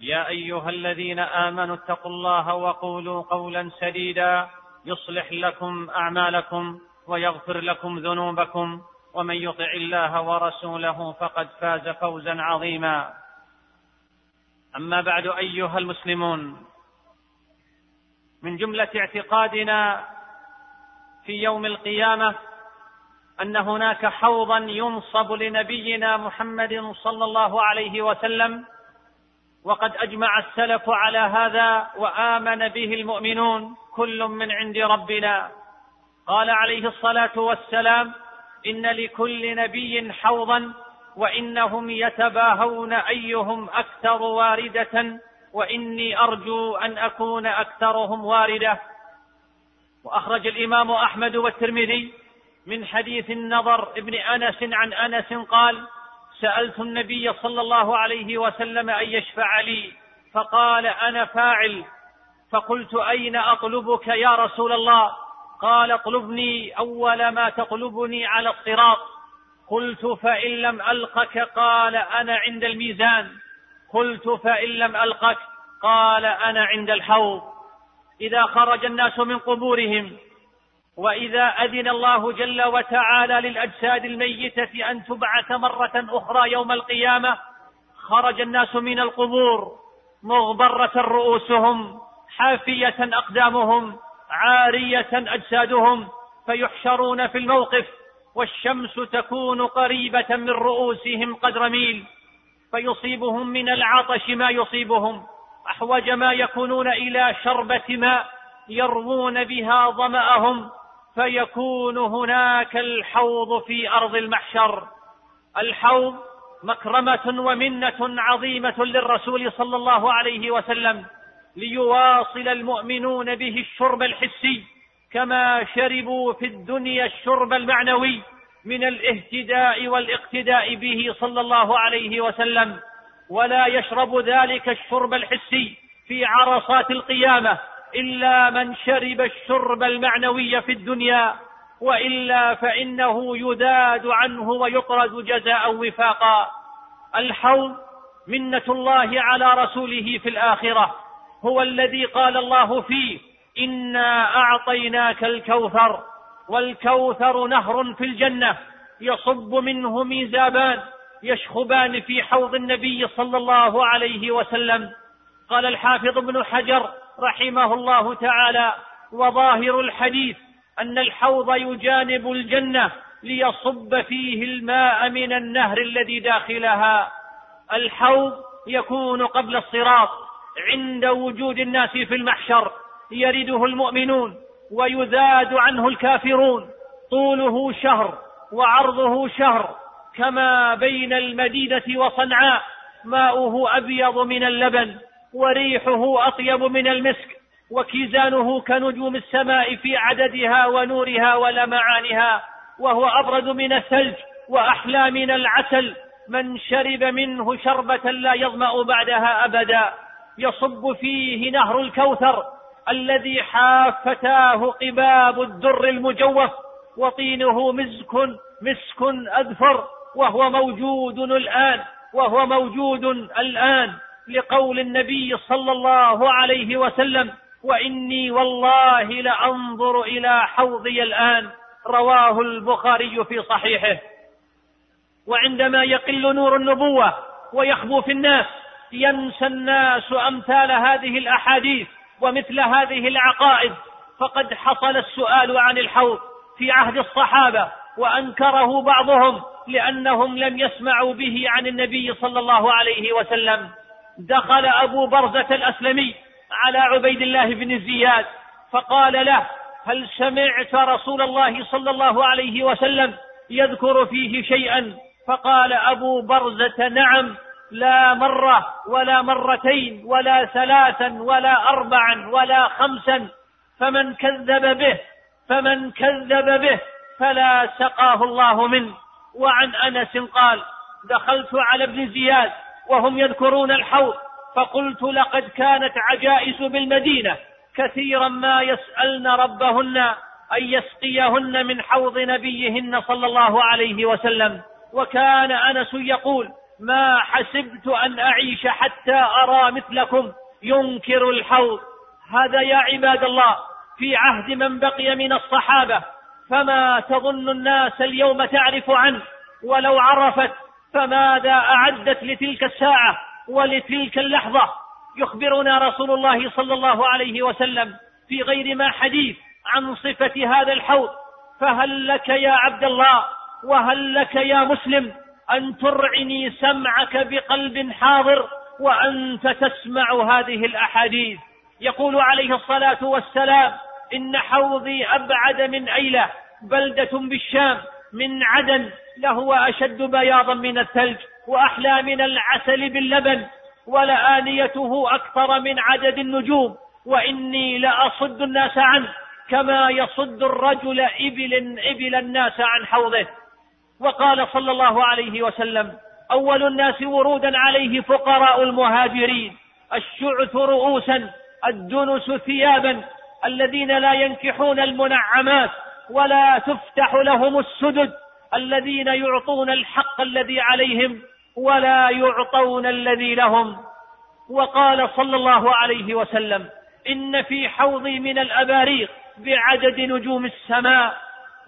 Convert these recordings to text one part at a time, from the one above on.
يا أيها الذين آمنوا اتقوا الله وقولوا قولا سديدا يصلح لكم أعمالكم ويغفر لكم ذنوبكم ومن يطع الله ورسوله فقد فاز فوزا عظيما. أما بعد أيها المسلمون من جملة اعتقادنا في يوم القيامة أن هناك حوضا ينصب لنبينا محمد صلى الله عليه وسلم وقد أجمع السلف على هذا وآمن به المؤمنون كل من عند ربنا. قال عليه الصلاة والسلام إن لكل نبي حوضا وإنهم يتباهون أيهم أكثر واردة وإني أرجو أن أكون أكثرهم واردة. وأخرج الإمام أحمد والترمذي من حديث النضر ابن أنس عن أنس قال سألت النبي صلى الله عليه وسلم أن يشفع لي فقال أنا فاعل. فقلت أين أطلبك يا رسول الله؟ قال اطلبني أول ما تطلبني على الصراط. قلت فإن لم ألقك قال أنا عند الميزان. قلت فإن لم ألقك قال أنا عند الحوض. إذا خرج الناس من قبورهم وإذا أذن الله جل وتعالى للأجساد الميتة أن تبعث مرة أخرى يوم القيامة خرج الناس من القبور مغبرة رؤوسهم حافية أقدامهم عارية أجسادهم فيحشرون في الموقف والشمس تكون قريبة من رؤوسهم قدر ميل فيصيبهم من العطش ما يصيبهم أحوج ما يكونون إلى شربة ماء يروون بها ظمأهم فيكون هناك الحوض في أرض المحشر. الحوض مكرمة ومنة عظيمة للرسول صلى الله عليه وسلم ليواصل المؤمنون به الشرب الحسي كما شربوا في الدنيا الشرب المعنوي من الاهتداء والاقتداء به صلى الله عليه وسلم. ولا يشرب ذلك الشرب الحسي في عرصات القيامة. إلا من شرب الشرب المعنوي في الدنيا وإلا فإنه يذاد عنه ويطرد جزاء وفاقا. الحوض منة الله على رسوله في الآخرة. هو الذي قال الله فيه إنا أعطيناك الكوثر والكوثر نهر في الجنة يصب منه ميزابان يشخبان في حوض النبي صلى الله عليه وسلم. قال الحافظ ابن حجر رحمه الله تعالى وظاهر الحديث أن الحوض يجانب الجنة ليصب فيه الماء من النهر الذي داخلها. الحوض يكون قبل الصراط عند وجود الناس في المحشر يرده المؤمنون ويذاد عنه الكافرون. طوله شهر وعرضه شهر كما بين المدينة وصنعاء ماؤه أبيض من اللبن. وريحه أطيب من المسك وكيزانه كنجوم السماء في عددها ونورها ولمعانها وهو ابرد من الثلج وأحلى من العسل من شرب منه شربة لا يظمأ بعدها أبدا. يصب فيه نهر الكوثر الذي حافتاه قباب الدر المجوف وطينه مسك مسك أذفر وهو موجود الآن وهو موجود الآن. لقول النبي صلى الله عليه وسلم وإني والله لأنظر إلى حوضي الآن رواه البخاري في صحيحه. وعندما يقل نور النبوة ويخبو في الناس ينسى الناس أمثال هذه الأحاديث ومثل هذه العقائد. فقد حصل السؤال عن الحوض في عهد الصحابة وأنكره بعضهم لأنهم لم يسمعوا به عن النبي صلى الله عليه وسلم. دخل أبو برزة الأسلمي على عبيد الله بن زياد فقال له هل سمعت رسول الله صلى الله عليه وسلم يذكر فيه شيئا؟ فقال أبو برزة نعم لا مرة ولا مرتين ولا ثلاثا ولا أربعا ولا خمسا فمن كذب به فمن كذب به فلا سقاه الله منه. وعن أنس قال دخلت على ابن زياد وهم يذكرون الحوض. فقلت لقد كانت عجائز بالمدينة كثيرا ما يسألن ربهن أن يسقيهن من حوض نبيهن صلى الله عليه وسلم. وكان أنس يقول ما حسبت أن أعيش حتى أرى مثلكم ينكر الحوض. هذا يا عباد الله في عهد من بقي من الصحابة. فما تظن الناس اليوم تعرف عنه؟ ولو عرفت فماذا أعدت لتلك الساعة ولتلك اللحظة؟ يخبرنا رسول الله صلى الله عليه وسلم في غير ما حديث عن صفة هذا الحوض. فهل لك يا عبد الله وهل لك يا مسلم أن ترعني سمعك بقلب حاضر وأنت تسمع هذه الأحاديث؟ يقول عليه الصلاة والسلام إن حوضي أبعد من أيلة بلدة بالشام من عدن لهو أشد بياضا من الثلج وأحلى من العسل باللبن ولآنيته أكثر من عدد النجوم وإني لأصد الناس عنه كما يصد الرجل إبل إبل الناس عن حوضه. وقال صلى الله عليه وسلم أول الناس ورودا عليه فقراء المهاجرين الشعث رؤوسا الدنس ثيابا الذين لا ينكحون المنعمات. ولا تفتح لهم السدد الذين يعطون الحق الذي عليهم ولا يعطون الذي لهم. وقال صلى الله عليه وسلم إن في حوضي من الأباريق بعدد نجوم السماء.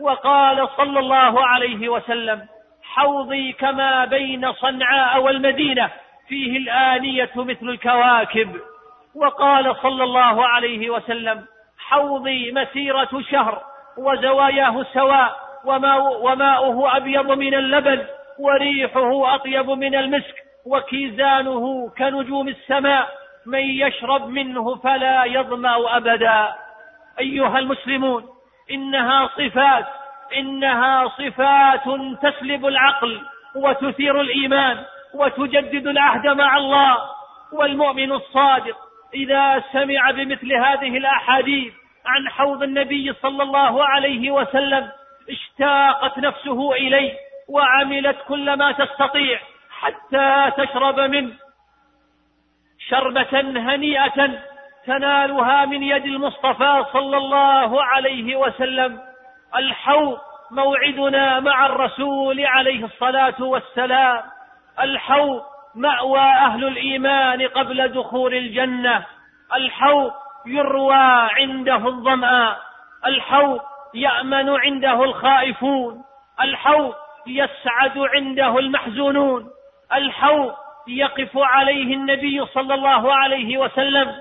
وقال صلى الله عليه وسلم حوضي كما بين صنعاء والمدينة فيه الآنية مثل الكواكب. وقال صلى الله عليه وسلم حوضي مسيرة شهر وزواياه سواء وماؤه أبيض من اللبن وريحه أطيب من المسك وكيزانه كنجوم السماء من يشرب منه فلا يظمأ أبدا. أيها المسلمون إنها صفات إنها صفات تسلب العقل وتثير الإيمان وتجدد العهد مع الله. والمؤمن الصادق إذا سمع بمثل هذه الأحاديث عن حوض النبي صلى الله عليه وسلم اشتاقت نفسه إليه وعملت كل ما تستطيع حتى تشرب منه. شربة هنيئة تنالها من يد المصطفى صلى الله عليه وسلم. الحوض موعدنا مع الرسول عليه الصلاة والسلام. الحوض مأوى أهل الإيمان قبل دخول الجنة. الحوض يروى عنده الظمآ الحوض يأمن عنده الخائفون الحوض يسعد عنده المحزونون الحوض يقف عليه النبي صلى الله عليه وسلم.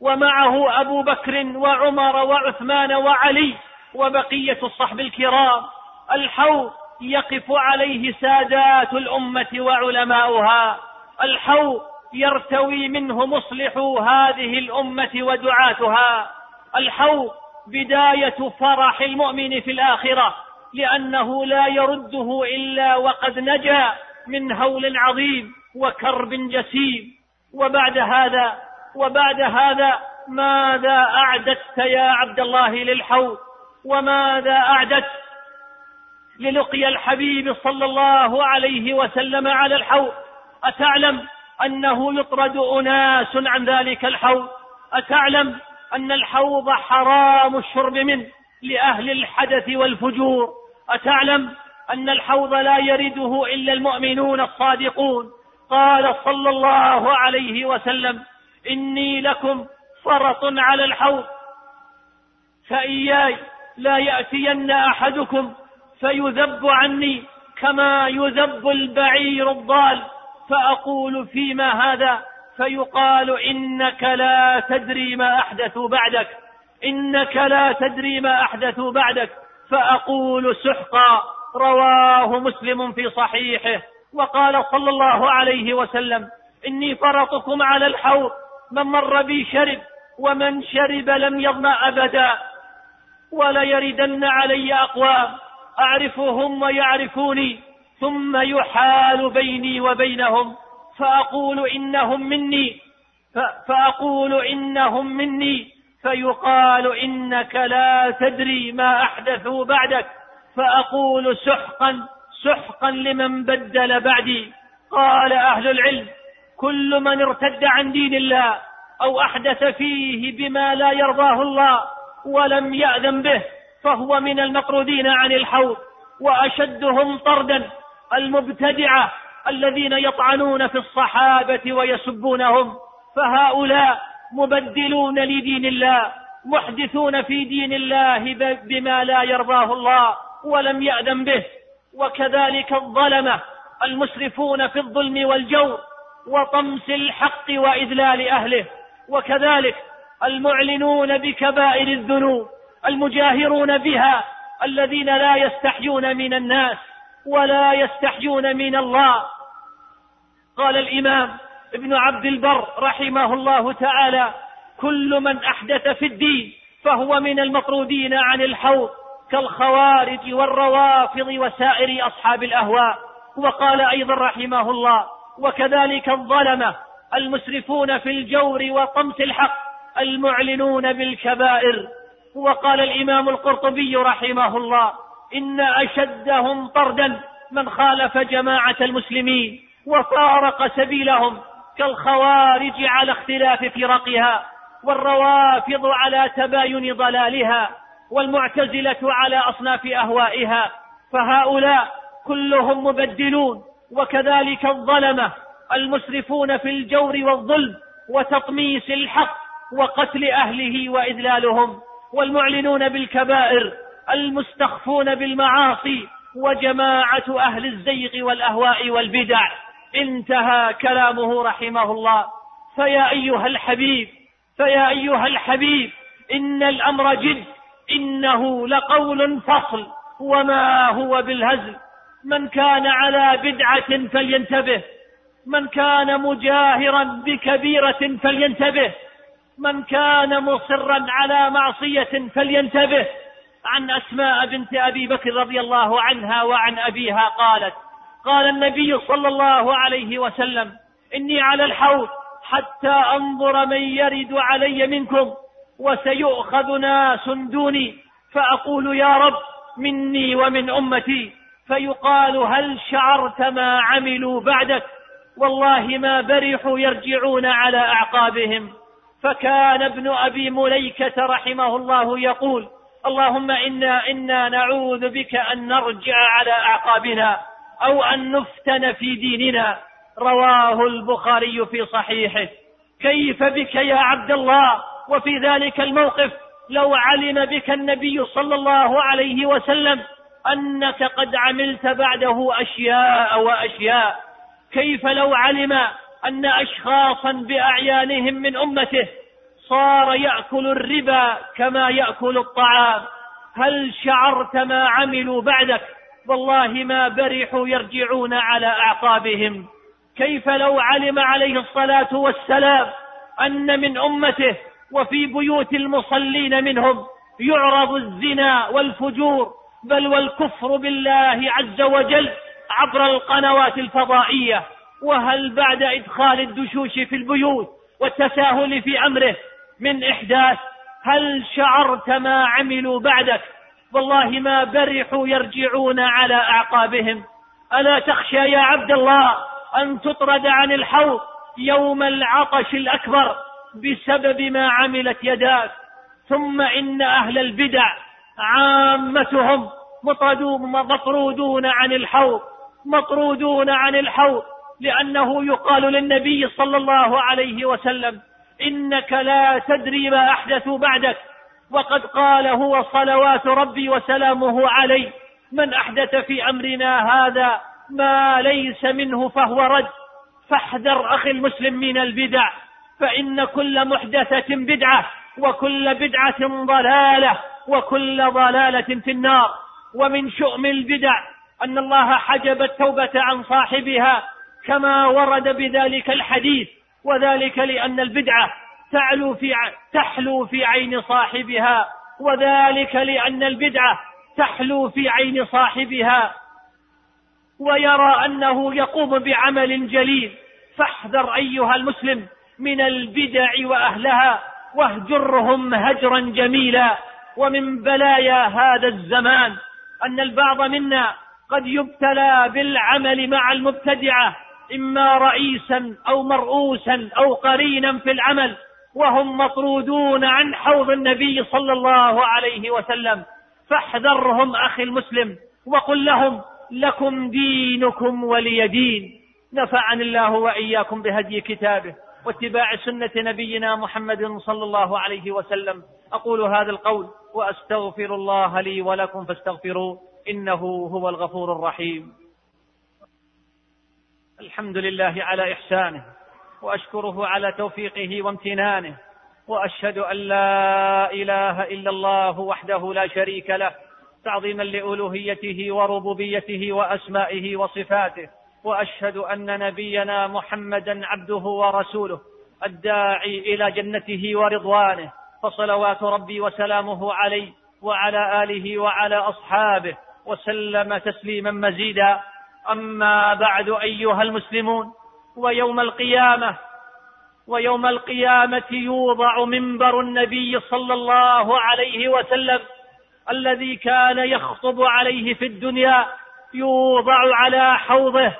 ومعه أبو بكر وعمر وعثمان وعلي وبقية الصحب الكرام. الحوض يقف عليه سادات الأمة وعلماؤها. الحوض يرتوي منه مصلح هذه الأمة ودعاتها. الحوض بداية فرح المؤمن في الآخرة لأنه لا يرده إلا وقد نجا من هول عظيم وكرب جسيم. وبعد هذا وبعد هذا ماذا أعددت يا عبد الله للحوض وماذا أعددت؟ للقي الحبيب صلى الله عليه وسلم على الحوض أتعلم أنه يطرد أناس عن ذلك الحوض. أتعلم أن الحوض حرام الشرب منه لأهل الحدث والفجور. أتعلم أن الحوض لا يرده إلا المؤمنون الصادقون. قال صلى الله عليه وسلم إني لكم فرط على الحوض. فإياي لا يأتين أحدكم فيذب عني كما يذب البعير الضال. فأقول فيما هذا فيقال إنك لا تدري ما أحدثوا بعدك. إنك لا تدري ما أحدثوا بعدك. فأقول سحقا. رواه مسلم في صحيحه. وقال صلى الله عليه وسلم إني فرطكم على الحوض. من مر بي شرب ومن شرب لم يظمأ أبدا. وليردن علي أقوام. أعرفهم ويعرفوني. ثم يحال بيني وبينهم فأقول إنهم مني فأقول إنهم مني فيقال إنك لا تدري ما أحدثوا بعدك فأقول سحقا سحقا لمن بدل بعدي. قال أهل العلم كل من ارتد عن دين الله أو أحدث فيه بما لا يرضاه الله ولم يأذن به فهو من المطرودين عن الحوض وأشدهم طردا. المبتدعة الذين يطعنون في الصحابة ويسبونهم فهؤلاء مبدلون لدين الله محدثون في دين الله بما لا يرضاه الله ولم يأذن به وكذلك الظلمة المسرفون في الظلم والجور وطمس الحق وإذلال أهله وكذلك المعلنون بكبائر الذنوب المجاهرون بها الذين لا يستحيون من الناس ولا يستحيون من الله. قال الإمام ابن عبد البر رحمه الله تعالى كل من أحدث في الدين فهو من المطرودين عن الحوض كالخوارج والروافض وسائر أصحاب الأهواء. وقال أيضا رحمه الله وكذلك الظلمة المسرفون في الجور وطمس الحق المعلنون بالكبائر. وقال الإمام القرطبي رحمه الله إن أشدهم طردا من خالف جماعة المسلمين وفارق سبيلهم كالخوارج على اختلاف فرقها والروافض على تباين ضلالها والمعتزلة على أصناف أهوائها فهؤلاء كلهم مبدلون وكذلك الظلمة المسرفون في الجور والظلم وتطميس الحق وقتل أهله وإذلالهم والمعلنون بالكبائر المستخفون بالمعاصي وجماعة أهل الزيغ والأهواء والبدع. انتهى كلامه رحمه الله. فيا أيها الحبيب فيا أيها الحبيب إن الأمر جد إنه لقول فصل وما هو بالهزل. من كان على بدعة فلينتبه. من كان مجاهرا بكبيرة فلينتبه. من كان مصرا على معصية فلينتبه. عن أسماء بنت أبي بكر رضي الله عنها وعن أبيها قالت قال النبي صلى الله عليه وسلم إني على الحوض حتى أنظر من يرد علي منكم وسيؤخذ ناس دوني فأقول يا رب مني ومن أمتي فيقال هل شعرت ما عملوا بعدك؟ والله ما برحوا يرجعون على أعقابهم. فكان ابن أبي مليكة رحمه الله يقول اللهم إنا إنا نعوذ بك أن نرجع على أعقابنا أو أن نفتن في ديننا. رواه البخاري في صحيحه. كيف بك يا عبد الله؟ وفي ذلك الموقف لو علم بك النبي صلى الله عليه وسلم أنك قد عملت بعده أشياء وأشياء. كيف لو علم أن أشخاصا بأعيانهم من أمته صار يأكل الربا كما يأكل الطعام. هل شعرت ما عملوا بعدك؟ والله ما برحوا يرجعون على أعقابهم. كيف لو علم عليه الصلاة والسلام أن من أمته وفي بيوت المصلين منهم يعرض الزنا والفجور بل والكفر بالله عز وجل عبر القنوات الفضائية؟ وهل بعد إدخال الدشوش في البيوت والتساهل في أمره من إحداث هل شعرت ما عملوا بعدك؟ والله ما برحوا يرجعون على أعقابهم. ألا تخشى يا عبد الله أن تطرد عن الحوض يوم العطش الأكبر بسبب ما عملت يداك؟ ثم إن أهل البدع عامتهم مطرودون عن الحوض مطرودون عن الحوض لأنه يقال للنبي صلى الله عليه وسلم إنك لا تدري ما أحدثوا بعدك. وقد قال هو صلوات ربي وسلامه عليه من أحدث في أمرنا هذا ما ليس منه فهو رد فاحذر أخي المسلم من البدع فإن كل محدثة بدعة وكل بدعة ضلالة وكل ضلالة في النار. ومن شؤم البدع أن الله حجب التوبة عن صاحبها كما ورد بذلك الحديث. وذلك لأن البدعة تعلو في تحلو في عين صاحبها. وذلك لأن البدعة تحلو في عين صاحبها. ويرى أنه يقوم بعمل جليل. فاحذر أيها المسلم من البدع وأهلها واهجرهم هجرا جميلا. ومن بلايا هذا الزمان أن البعض منا قد يبتلى بالعمل مع المبتدعة. إما رئيسا أو مرؤوسا أو قرينا في العمل وهم مطرودون عن حوض النبي صلى الله عليه وسلم. فاحذرهم أخي المسلم وقل لهم لكم دينكم ولي دين. نفعني الله وإياكم بهدي كتابه واتباع سنة نبينا محمد صلى الله عليه وسلم. أقول هذا القول وأستغفر الله لي ولكم فاستغفروه إنه هو الغفور الرحيم. الحمد لله على إحسانه وأشكره على توفيقه وامتنانه وأشهد أن لا إله إلا الله وحده لا شريك له تعظيما لألوهيته وربوبيته وأسمائه وصفاته وأشهد أن نبينا محمدا عبده ورسوله الداعي إلى جنته ورضوانه فصلوات ربي وسلامه عليه وعلى آله وعلى أصحابه وسلم تسليما مزيدا. أما بعد أيها المسلمون ويوم القيامة ويوم القيامة يوضع منبر النبي صلى الله عليه وسلم الذي كان يخطب عليه في الدنيا يوضع على حوضه.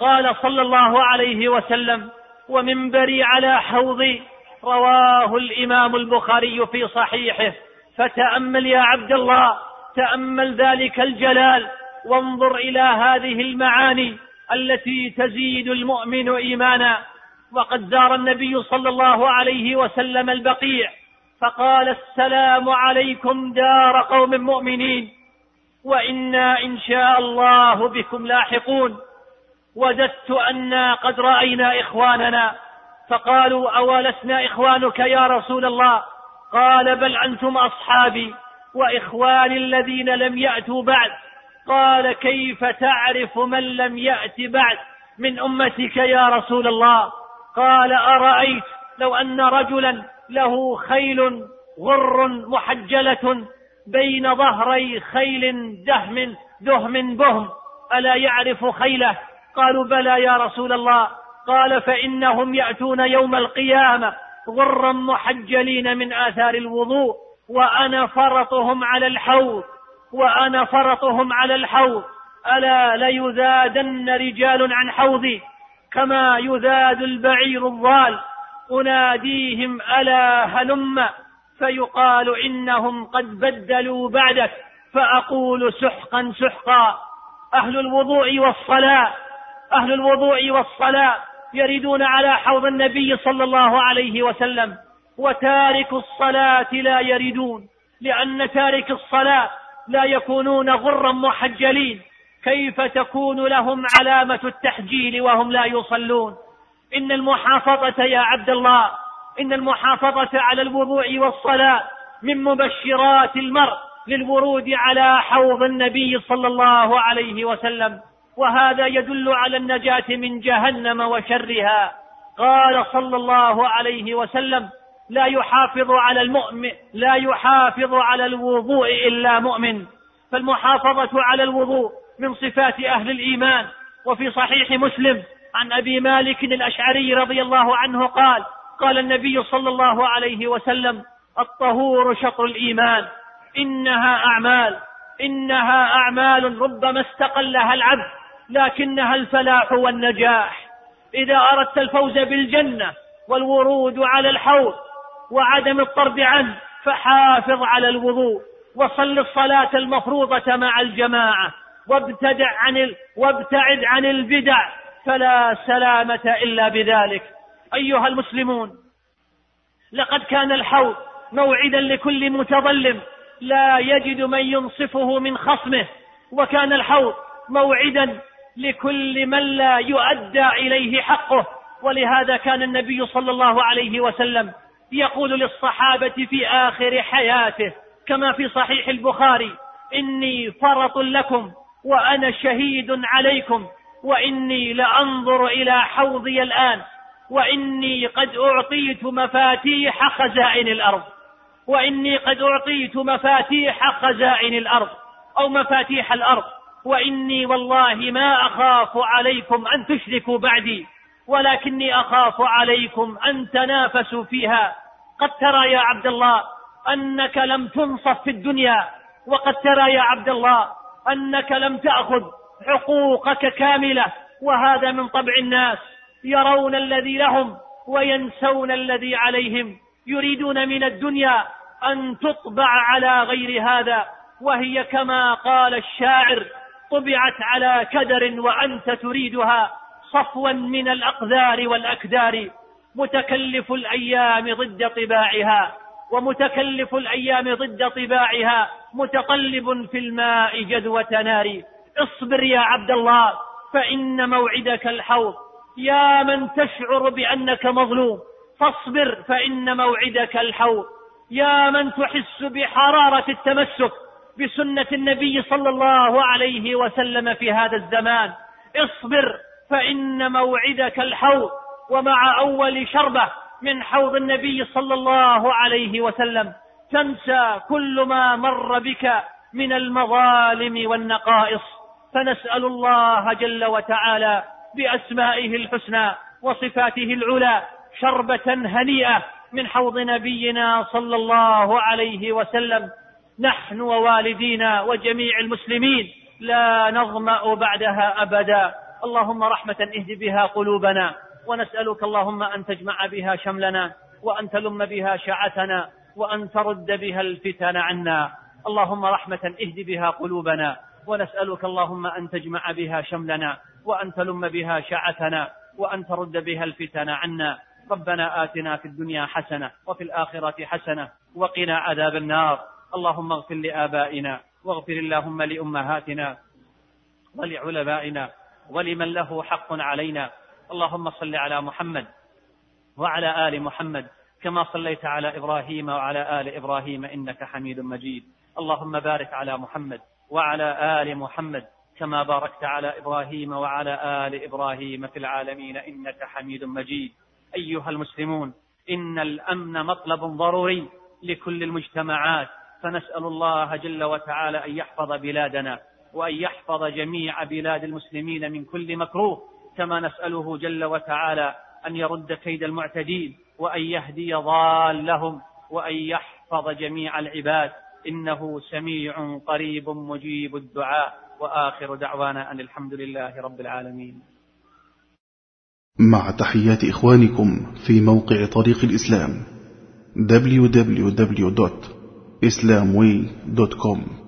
قال صلى الله عليه وسلم ومنبري على حوضي رواه الإمام البخاري في صحيحه. فتأمل يا عبد الله تأمل ذلك الجلال. وانظر إلى هذه المعاني التي تزيد المؤمن إيمانا. وقد زار النبي صلى الله عليه وسلم البقيع فقال السلام عليكم دار قوم مؤمنين وإنا إن شاء الله بكم لاحقون. وددت أنا قد رأينا إخواننا فقالوا أولسنا إخوانك يا رسول الله؟ قال بل أنتم أصحابي وإخواني الذين لم يأتوا بعد. قال كيف تعرف من لم يأت بعد من أمتك يا رسول الله؟ قال أرأيت لو أن رجلا له خيل غر محجلة بين ظهري خيل دهم دهم بهم ألا يعرف خيله؟ قالوا بلى يا رسول الله. قال فإنهم يأتون يوم القيامة غرا محجلين من آثار الوضوء وأنا فرطهم على الحوض. وأنا فرطهم على الحوض. ألا ليذادن رجال عن حوضي كما يذاد البعير الضال. أناديهم ألا هلم. فيقال إنهم قد بدلوا بعدك. فأقول سحقا سحقا. أهل الوضوء والصلاة. أهل الوضوء والصلاة يردون على حوض النبي صلى الله عليه وسلم. وتارك الصلاة لا يردون لأن تارك الصلاة لا يكونون غرا محجلين. كيف تكون لهم علامة التحجيل وهم لا يصلون؟ إن المحافظة يا عبد الله إن المحافظة على الوضوء والصلاة من مبشرات المرء للورود على حوض النبي صلى الله عليه وسلم. وهذا يدل على النجاة من جهنم وشرها. قال صلى الله عليه وسلم لا يحافظ على المؤمن لا يحافظ على الوضوء إلا مؤمن. فالمحافظة على الوضوء من صفات أهل الإيمان. وفي صحيح مسلم عن أبي مالك الأشعري رضي الله عنه قال قال النبي صلى الله عليه وسلم الطهور شطر الإيمان. إنها أعمال إنها أعمال ربما استقلها العبد لكنها الفلاح والنجاح. إذا أردت الفوز بالجنة والورود على الحوض وعدم الطرد عنه فحافظ على الوضوء وصل الصلاة المفروضة مع الجماعة وابتدع عن ال... وابتعد عن البدع فلا سلامة إلا بذلك. أيها المسلمون لقد كان الحوض موعدا لكل متظلم لا يجد من ينصفه من خصمه وكان الحوض موعدا لكل من لا يؤدى إليه حقه ولهذا كان النبي صلى الله عليه وسلم يقول للصحابة في آخر حياته كما في صحيح البخاري إني فرط لكم وأنا شهيد عليكم وإني لأنظر إلى حوضي الآن وإني قد أعطيت مفاتيح خزائن الأرض وإني قد أعطيت مفاتيح خزائن الأرض أو مفاتيح الأرض وإني والله ما أخاف عليكم أن تشركوا بعدي. ولكني أخاف عليكم أن تنافسوا فيها. قد ترى يا عبد الله أنك لم تنصف في الدنيا وقد ترى يا عبد الله أنك لم تأخذ حقوقك كاملة وهذا من طبع الناس. يرون الذي لهم وينسون الذي عليهم. يريدون من الدنيا أن تطبع على غير هذا وهي كما قال الشاعر طبعت على كدر وأنت تريدها. صفوا من الأقذار والأكدار متكلف الأيام ضد طباعها ومتكلف الأيام ضد طباعها متقلب في الماء جدوة نار. اصبر يا عبد الله فإن موعدك الحوض. يا من تشعر بأنك مظلوم فاصبر فإن موعدك الحوض. يا من تحس بحرارة التمسك بسنة النبي صلى الله عليه وسلم في هذا الزمان. اصبر فإن موعدك الحوض ومع أول شربة من حوض النبي صلى الله عليه وسلم تنسى كل ما مر بك من المظالم والنقائص. فنسأل الله جل وتعالى بأسمائه الحسنى وصفاته العلى شربة هنيئة من حوض نبينا صلى الله عليه وسلم. نحن ووالدينا وجميع المسلمين لا نظمأ بعدها أبدا. اللهم رحمة اهد بها قلوبنا ونسألك اللهم أن تجمع بها شملنا وأن تلم بها شعتنا وأن ترد بها الفتن عنا. اللهم رحمة اهد بها قلوبنا ونسألك اللهم أن تجمع بها شملنا وأن تلم بها شعتنا وأن ترد بها الفتن عنا. ربنا آتنا في الدنيا حسنة وفي الآخرة حسنة وقنا عذاب النار. اللهم اغفر لآبائنا واغفر اللهم لأمهاتنا ولعلمائنا ولمن له حق علينا. اللهم صل على محمد وعلى آل محمد كما صليت على إبراهيم وعلى آل إبراهيم إنك حميد مجيد. اللهم بارك على محمد وعلى آل محمد كما باركت على إبراهيم وعلى آل إبراهيم في العالمين إنك حميد مجيد. أيها المسلمون إن الأمن مطلب ضروري لكل المجتمعات. فنسأل الله جل وتعالى أن يحفظ بلادنا. وأن يحفظ جميع بلاد المسلمين من كل مكروه كما نسأله جل وتعالى أن يرد كيد المعتدين وأن يهدي ضالهم وأن يحفظ جميع العباد. إنه سميع قريب مجيب الدعاء. وآخر دعوانا أن الحمد لله رب العالمين. مع تحيات إخوانكم في موقع طريق الإسلام www.islamway.com